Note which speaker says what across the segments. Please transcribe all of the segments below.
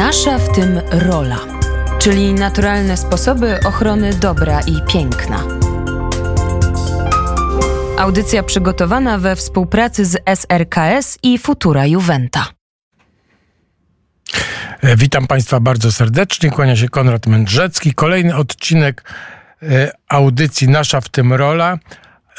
Speaker 1: nasza w tym rola, czyli naturalne sposoby ochrony dobra i piękna. Audycja przygotowana we współpracy z SRKS i Futura Juventa.
Speaker 2: E, witam Państwa bardzo serdecznie. Kłania się Konrad Mędrzecki. Kolejny odcinek e, audycji Nasza w tym rola.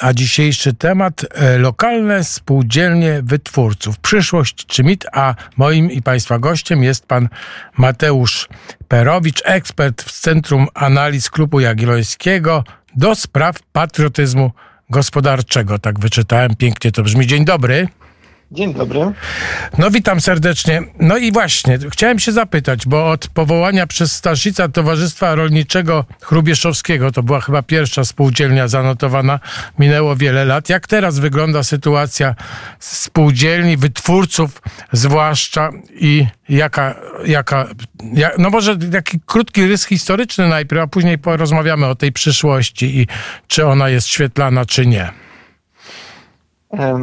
Speaker 2: A dzisiejszy temat e, lokalne spółdzielnie wytwórców. Przyszłość czy mit, a moim i Państwa gościem jest pan Mateusz Perowicz, ekspert w Centrum Analiz Klubu Jagiellońskiego do spraw patriotyzmu gospodarczego. Tak wyczytałem, pięknie to brzmi. Dzień dobry.
Speaker 3: Dzień dobry.
Speaker 2: No witam serdecznie. No i właśnie, chciałem się zapytać, bo od powołania przez Staszica Towarzystwa Rolniczego Chrubieszowskiego, to była chyba pierwsza spółdzielnia zanotowana, minęło wiele lat. Jak teraz wygląda sytuacja spółdzielni, wytwórców zwłaszcza i jaka, jaka jak, no może taki krótki rys historyczny najpierw, a później porozmawiamy o tej przyszłości i czy ona jest świetlana, czy nie.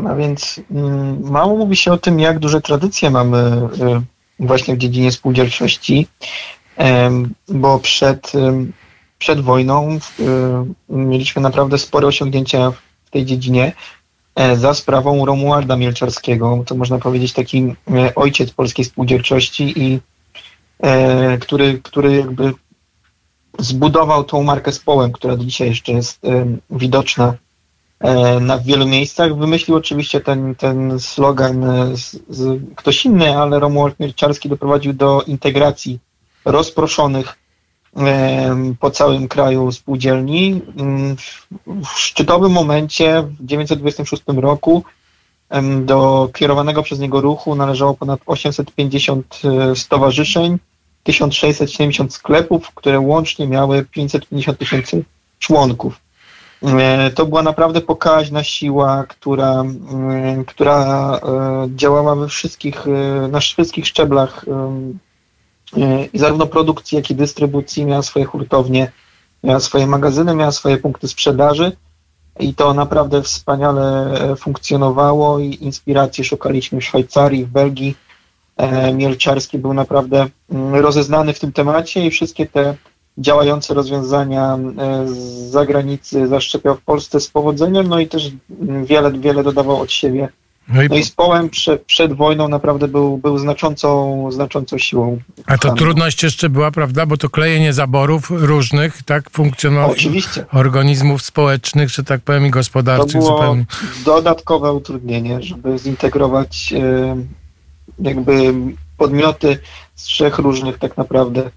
Speaker 3: A więc mm, mało mówi się o tym, jak duże tradycje mamy y, właśnie w dziedzinie spółdzielczości, bo przed, przed wojną y, mieliśmy naprawdę spore osiągnięcia w tej dziedzinie e, za sprawą Romualda Mielczarskiego. To można powiedzieć taki e, ojciec polskiej spółdzielczości i e, który, który jakby zbudował tą markę z połem, która dzisiaj jeszcze jest widoczna na wielu miejscach. Wymyślił oczywiście ten, ten slogan e, z, z, ktoś inny, ale Romuald Mierczarski doprowadził do integracji rozproszonych e, po całym kraju spółdzielni. Mm, w szczytowym momencie w 1926 roku do kierowanego przez niego ruchu należało ponad 850 stowarzyszeń, 1670 sklepów, które łącznie miały 550 tysięcy członków. E, to była naprawdę pokaźna siła, która, mm, która e, działała we wszystkich, e, na wszystkich szczeblach i zarówno produkcji, jak i dystrybucji, miała swoje hurtownie, miała swoje magazyny, miała swoje punkty sprzedaży i to naprawdę wspaniale funkcjonowało i inspiracji szukaliśmy w Szwajcarii, w Belgii. Mielczarski był naprawdę mm, rozeznany w tym temacie i wszystkie te działające rozwiązania e, z zagranicy zaszczepiał w Polsce z powodzeniem, no i też wiele, wiele dodawał od siebie. No i, no i z Połem przed, przed wojną naprawdę był, był znaczącą, znaczącą siłą.
Speaker 2: A to trudność jeszcze była, prawda, bo to klejenie zaborów różnych, tak, funkcjonowało. Organizmów społecznych, czy tak powiem, i gospodarczych
Speaker 3: to było
Speaker 2: zupełnie.
Speaker 3: dodatkowe utrudnienie, żeby zintegrować e, jakby podmioty z trzech różnych tak naprawdę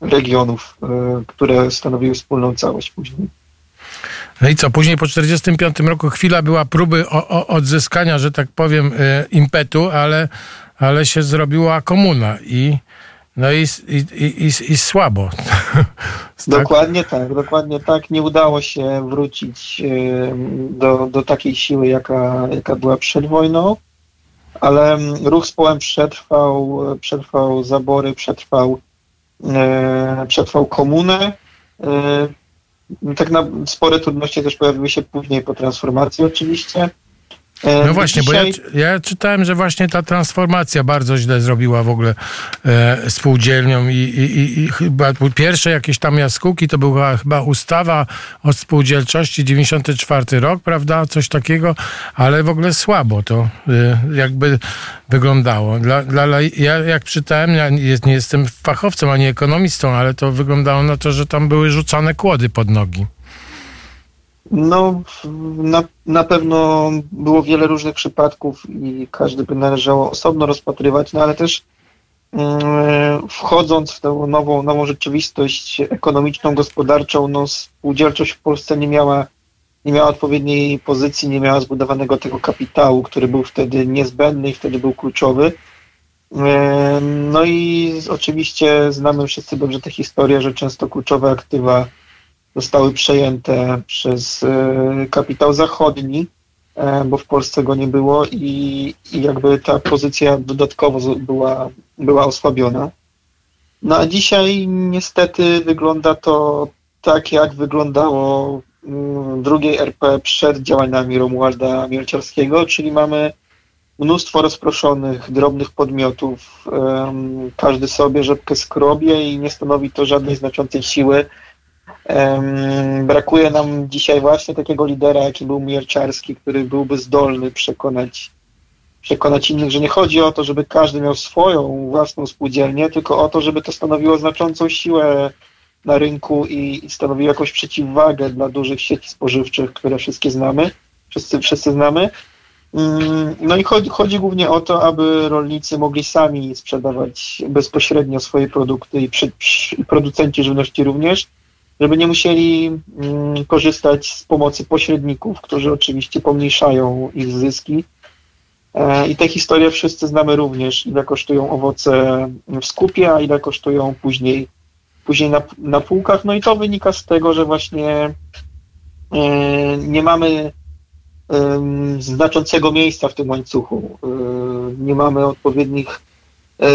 Speaker 3: regionów, e, które stanowiły wspólną całość później.
Speaker 2: No i co, później po 1945 roku chwila była próby o, o odzyskania, że tak powiem, e, impetu, ale, ale się zrobiła komuna i no i, i, i, i słabo.
Speaker 3: dokładnie tak, dokładnie tak. Nie udało się wrócić do, do takiej siły, jaka, jaka była przed wojną, ale ruch z połem przetrwał, przetrwał zabory, przetrwał E, przetrwał komunę. E, tak na spore trudności też pojawiły się później po transformacji oczywiście.
Speaker 2: E, no właśnie, Dzisiaj... bo ja, ja, czytałem, że właśnie ta transformacja bardzo źle zrobiła w ogóle e, spółdzielnią i, i, i, chyba pierwsze jakieś tam jaskółki to była chyba ustawa o spółdzielczości 94 rok, prawda, coś takiego, ale w ogóle słabo to e, jakby wyglądało. Dla, dla, ja jak czytałem, ja nie, nie jestem fachowcem ani ekonomistą, ale to wyglądało na to, że tam były rzucane kłody pod nogi.
Speaker 3: No, na, na pewno było wiele różnych przypadków i każdy by należało osobno rozpatrywać, no ale też mm, wchodząc w tę nową, nową rzeczywistość ekonomiczną, gospodarczą, no spółdzielczość w Polsce nie miała, nie miała odpowiedniej pozycji, nie miała zbudowanego tego kapitału, który był wtedy niezbędny i wtedy był kluczowy. No i oczywiście znamy wszyscy dobrze tę historię, że często kluczowe aktywa zostały przejęte przez e, kapitał zachodni, e, bo w Polsce go nie było i, i jakby ta pozycja dodatkowo była, była osłabiona. No a dzisiaj niestety wygląda to tak, jak wyglądało mm, drugiej RP przed działaniami Romualda Mielczarskiego, czyli mamy mnóstwo rozproszonych, drobnych podmiotów. Każdy sobie rzepkę skrobie i nie stanowi to żadnej znaczącej siły. Brakuje nam dzisiaj właśnie takiego lidera, jaki był Mierczarski, który byłby zdolny przekonać, przekonać innych, że nie chodzi o to, żeby każdy miał swoją własną spółdzielnię, tylko o to, żeby to stanowiło znaczącą siłę na rynku i, i stanowiło jakąś przeciwwagę dla dużych sieci spożywczych, które wszystkie znamy, wszyscy, wszyscy znamy. Mm, no i chodzi, chodzi głównie o to, aby rolnicy mogli sami sprzedawać bezpośrednio swoje produkty i, przy, i producenci żywności również, żeby nie musieli mm, korzystać z pomocy pośredników, którzy oczywiście pomniejszają ich zyski. E, I te historie wszyscy znamy również, ile kosztują owoce w skupie, a ile kosztują później, później na, na półkach. No i to wynika z tego, że właśnie e, nie mamy znaczącego miejsca w tym łańcuchu. E, nie mamy odpowiednich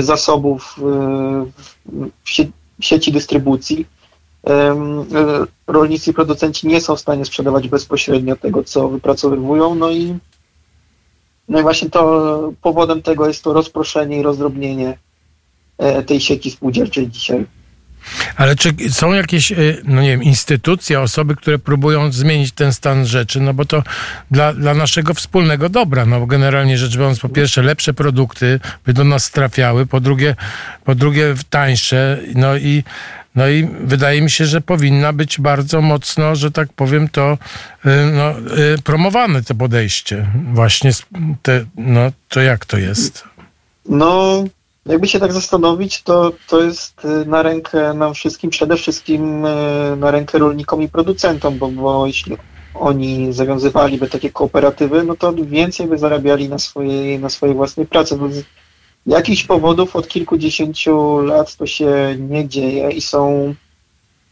Speaker 3: zasobów w sieci dystrybucji rolnicy i producenci nie są w stanie sprzedawać bezpośrednio tego, co wypracowywują, no i, no i właśnie to powodem tego jest to rozproszenie i rozdrobnienie e, tej sieci spółdzielczej dzisiaj.
Speaker 2: Ale czy są jakieś, e, no nie wiem, instytucje, osoby, które próbują zmienić ten stan rzeczy? No bo to dla, dla naszego wspólnego dobra. No bo generalnie rzecz biorąc, po pierwsze lepsze produkty by do nas trafiały, po drugie, po drugie tańsze, no i no i wydaje mi się, że powinna być bardzo mocno, że tak powiem, to y, no, y, promowane to podejście. Właśnie te, no, to jak to jest?
Speaker 3: No, jakby się tak zastanowić, to, to jest y, na rękę nam wszystkim, przede wszystkim na rękę rolnikom i producentom, bo, bo jeśli oni zawiązywaliby takie kooperatywy, no to więcej by zarabiali na swojej, na swojej własnej pracy jakichś powodów od kilkudziesięciu lat to się nie dzieje i są,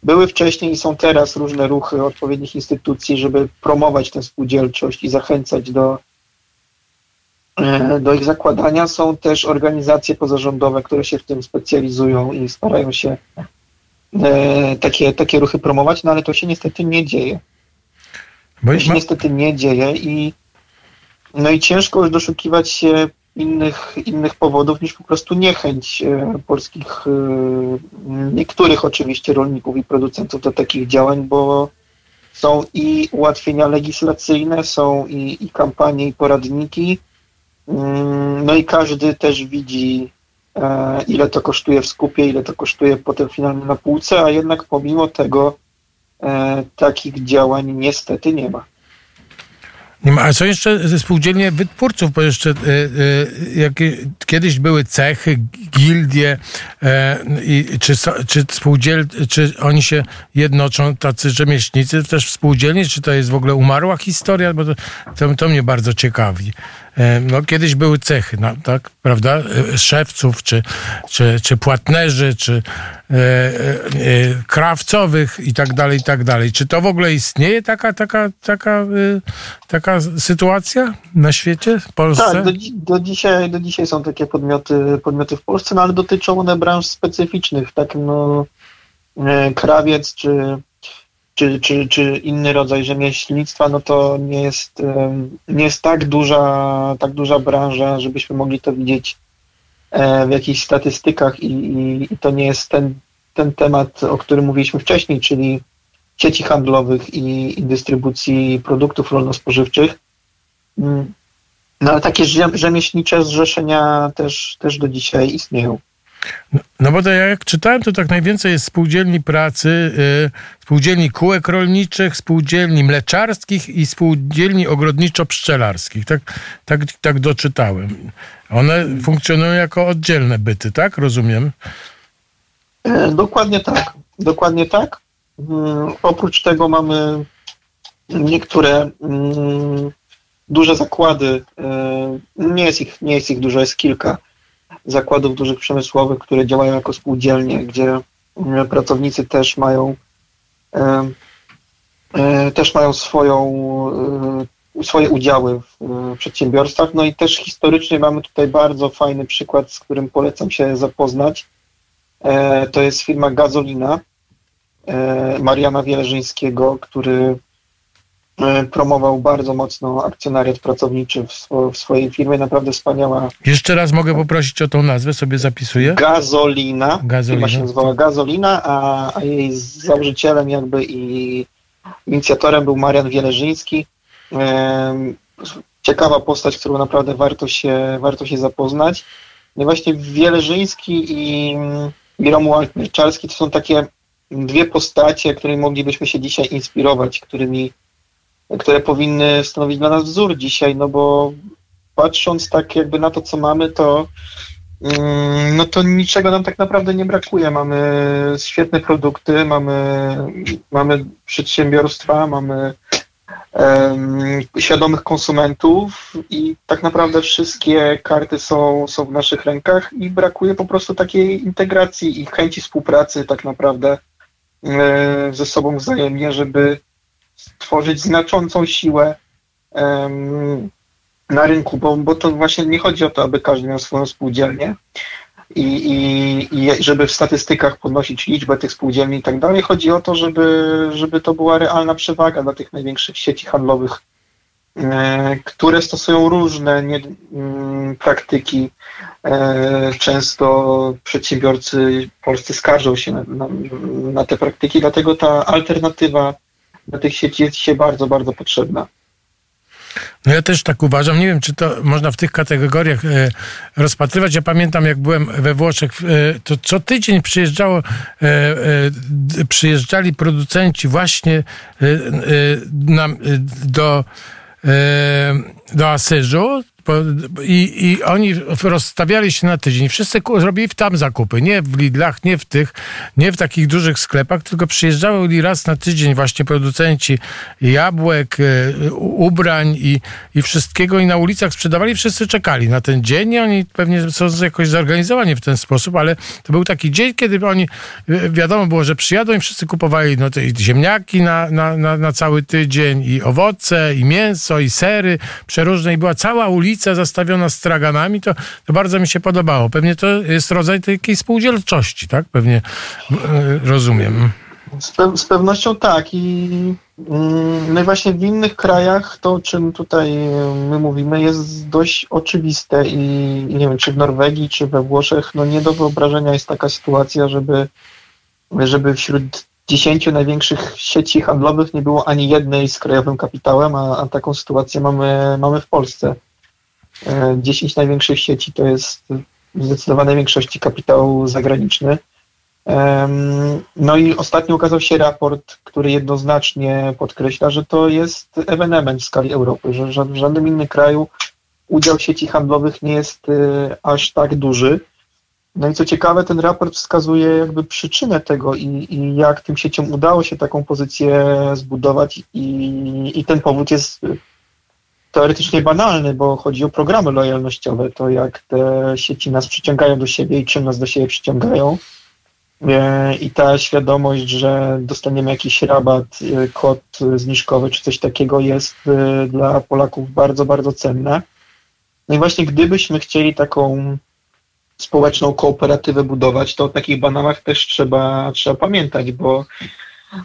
Speaker 3: były wcześniej i są teraz różne ruchy odpowiednich instytucji, żeby promować tę spółdzielczość i zachęcać do, e, do ich zakładania. Są też organizacje pozarządowe, które się w tym specjalizują i starają się e, takie, takie ruchy promować, no ale to się niestety nie dzieje. To się niestety nie dzieje i no i ciężko już doszukiwać się innych, innych powodów niż po prostu niechęć e, polskich, e, niektórych oczywiście rolników i producentów do takich działań, bo są i ułatwienia legislacyjne, są i, i kampanie, i poradniki. Mm, no i każdy też widzi, e, ile to kosztuje w skupie, ile to kosztuje potem finalnie na półce, a jednak pomimo tego takich działań niestety nie ma.
Speaker 2: Nie ma, a co jeszcze ze spółdzielnie wytwórców, bo jeszcze e, jak, kiedyś były cechy, gildie i czy, czy spółdziel, czy oni się jednoczą, tacy rzemieślnicy też w spółdzielni, czy to jest w ogóle umarła historia, bo to, to, to mnie bardzo ciekawi. E, no, kiedyś były cechy, no, tak, prawda, e, szewców, czy, czy, czy płatnerzy, czy e, e, krawcowych i tak dalej, i tak dalej. Czy to w ogóle istnieje taka, taka, taka, e, taka sytuacja na świecie, w Polsce?
Speaker 3: Tak, do, do, dzisiaj, do dzisiaj są takie podmioty, podmioty w Polsce, no ale dotyczą one branż specyficznych, tak no, krawiec, czy czy, czy, czy inny rodzaj rzemieślnictwa, no to nie jest, nie jest tak duża, tak duża branża, żebyśmy mogli to widzieć e, w jakichś statystykach i, i, i to nie jest ten, ten temat, o którym mówiliśmy wcześniej, czyli sieci handlowych i, i dystrybucji produktów rolno-spożywczych. Mm. No ale takie rzemieślnicze zrzeszenia też, też do dzisiaj istnieją.
Speaker 2: No, bo to jak czytałem, to tak najwięcej jest spółdzielni pracy, yy, spółdzielni kółek rolniczych, spółdzielni mleczarskich i spółdzielni ogrodniczo-pszczelarskich. Tak, tak, tak doczytałem. One funkcjonują jako oddzielne byty, tak? Rozumiem?
Speaker 3: E, dokładnie tak. Dokładnie tak. Mm, oprócz tego mamy niektóre mm, duże zakłady. E, nie jest ich, nie jest ich dużo, jest kilka zakładów dużych przemysłowych, które działają jako spółdzielnie, gdzie e, pracownicy też mają e, e, też mają swoją, swoje udziały w przedsiębiorstwach. No i też historycznie mamy tutaj bardzo fajny przykład, z którym polecam się zapoznać. To jest firma Gazolina Mariana Wieleżyńskiego, który promował bardzo mocno akcjonariat pracowniczy w, swo, w, swojej firmie. Naprawdę wspaniała.
Speaker 2: Jeszcze raz mogę poprosić o tą nazwę, sobie zapisuję.
Speaker 3: Gazolina. Gazolina. Firma się nazywała Gazolina, a, a jej założycielem jakby i inicjatorem był Marian Wieleżyński. Ciekawa postać, którą naprawdę warto się, warto się zapoznać. No właśnie Wieleżyński i, i Romuald Mierczarski to są takie dwie postacie, którymi moglibyśmy się dzisiaj inspirować, którymi, które powinny stanowić dla nas wzór dzisiaj, no bo patrząc tak jakby na to, co mamy, to mm, no to niczego nam tak naprawdę nie brakuje. Mamy świetne produkty, mamy, mamy przedsiębiorstwa, mamy um, świadomych konsumentów i tak naprawdę wszystkie karty są, są w naszych rękach i brakuje po prostu takiej integracji i chęci współpracy tak naprawdę E, ze sobą wzajemnie, żeby stworzyć znaczącą siłę na rynku, bo, bo to właśnie nie chodzi o to, aby każdy miał swoją spółdzielnię i, i, i żeby w statystykach podnosić liczbę tych spółdzielni i tak dalej. Chodzi o to, żeby, żeby to była realna przewaga dla tych największych sieci handlowych E, które stosują różne nie, praktyki. E, często przedsiębiorcy polscy skarżą się na, na, na, te praktyki, dlatego ta alternatywa dla tych sieci jest się bardzo, bardzo potrzebna.
Speaker 2: No ja też tak uważam. Nie wiem, czy to można w tych kategoriach e, rozpatrywać. Ja pamiętam, jak byłem we Włoszech, e, to co tydzień przyjeżdżało, e, przyjeżdżali producenci właśnie do do Asyżu i, i oni rozstawiali się na tydzień. Wszyscy zrobili tam zakupy. Nie w Lidlach, nie w tych, nie w takich dużych sklepach, tylko przyjeżdżały raz na tydzień właśnie producenci jabłek, e, ubrań i, i wszystkiego i na ulicach sprzedawali. Wszyscy czekali na ten dzień i oni pewnie są jakoś zorganizowani w ten sposób, ale to był taki dzień, kiedy oni, e, wiadomo było, że przyjadą i wszyscy kupowali no, ziemniaki na, na, na, na cały tydzień i owoce, i mięso, i sery przeróżne i była cała ulica ulica zastawiona straganami, to, to bardzo mi się podobało. Pewnie to jest rodzaj takiej spółdzielczości, tak? Pewnie e, rozumiem.
Speaker 3: Z, pe z pewnością tak i mm, no i właśnie w innych krajach to, o czym tutaj my mówimy, jest dość oczywiste i nie wiem, czy w Norwegii, czy we Włoszech, no nie do wyobrażenia jest taka sytuacja, żeby, żeby wśród dziesięciu największych sieci handlowych nie było ani jednej z krajowym kapitałem, a, a taką sytuację mamy, mamy w Polsce. 10 e, największych sieci to jest w zdecydowanej większości kapitał zagraniczny. No i ostatnio ukazał się raport, który jednoznacznie podkreśla, że to jest ewenement w skali Europy, że w żadnym innym kraju udział sieci handlowych nie jest e, aż tak duży. No i co ciekawe, ten raport wskazuje jakby przyczynę tego i, i jak tym sieciom udało się taką pozycję zbudować i, i ten powód jest teoretycznie banalny, bo chodzi o programy lojalnościowe, to jak te sieci nas przyciągają do siebie i czym nas do siebie przyciągają. E, I ta świadomość, że dostaniemy jakiś rabat, e, kod zniżkowy czy coś takiego jest e, dla Polaków bardzo, bardzo cenne. No i właśnie gdybyśmy chcieli taką społeczną kooperatywę budować, to o takich banałach też trzeba, trzeba pamiętać, bo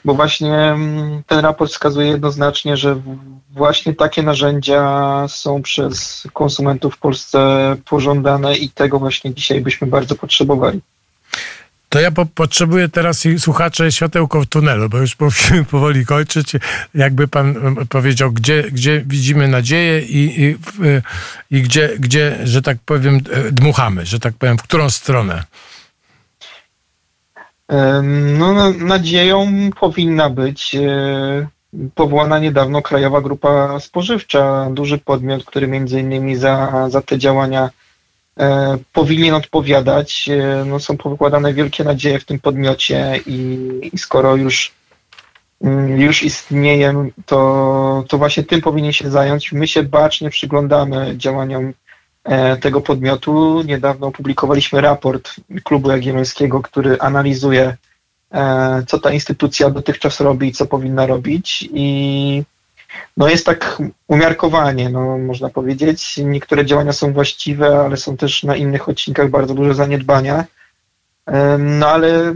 Speaker 3: bo właśnie mm, ten raport wskazuje jednoznacznie, że właśnie takie narzędzia są przez konsumentów w Polsce pożądane i tego właśnie dzisiaj byśmy bardzo potrzebowali.
Speaker 2: To ja po, potrzebuję teraz słuchacze światełko w tunelu, bo już musimy powoli kończyć. Jakby pan powiedział, gdzie, gdzie widzimy nadzieję i, i, i gdzie, gdzie, że tak powiem, e, dmuchamy, że tak powiem, w którą stronę.
Speaker 3: No, nadzieją powinna być e, powołana niedawno Krajowa Grupa Spożywcza, duży podmiot, który między innymi za, za te działania e, powinien odpowiadać. E, no, są pokładane wielkie nadzieje w tym podmiocie i, i skoro już, mm, już istnieje, to, to właśnie tym powinien się zająć. My się bacznie przyglądamy działaniom tego podmiotu. Niedawno opublikowaliśmy raport Klubu Jagiellońskiego, który analizuje, e, co ta instytucja dotychczas robi i co powinna robić. I no jest tak umiarkowanie, no, można powiedzieć. Niektóre działania są właściwe, ale są też na innych odcinkach bardzo duże zaniedbania. E, no ale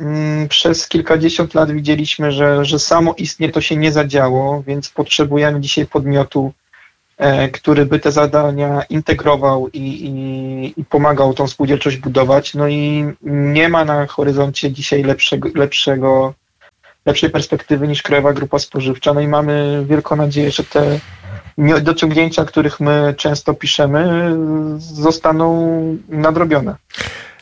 Speaker 3: mm, przez kilkadziesiąt lat widzieliśmy, że, że samo istnie to się nie zadziało, więc potrzebujemy dzisiaj podmiotu, e, który by te zadania integrował i, i, i pomagał tą spółdzielczość budować. No i nie ma na horyzoncie dzisiaj lepszego, lepszego lepszej perspektywy niż Krajowa Grupa Spożywcza. No i mamy wielką nadzieję, że te dociągnięcia, których my często piszemy, zostaną nadrobione.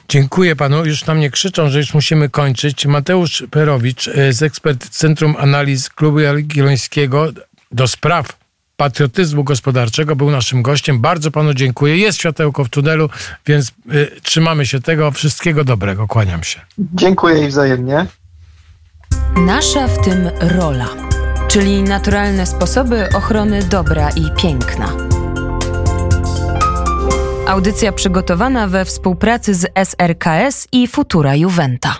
Speaker 2: Dziękuję panu. Już na mnie krzyczą, że już musimy kończyć. Mateusz Perowicz e, z ekspert Centrum Analiz Klubu Jagiellońskiego do spraw patriotyzmu gospodarczego był naszym gościem. Bardzo panu dziękuję. Jest światełko w tunelu, więc y, trzymamy się tego. Wszystkiego dobrego. Kłaniam się.
Speaker 3: Dziękuję i wzajemnie.
Speaker 1: Nasza w tym rola, czyli naturalne sposoby ochrony dobra i piękna. Audycja przygotowana we współpracy z SRKS i Futura Juventa.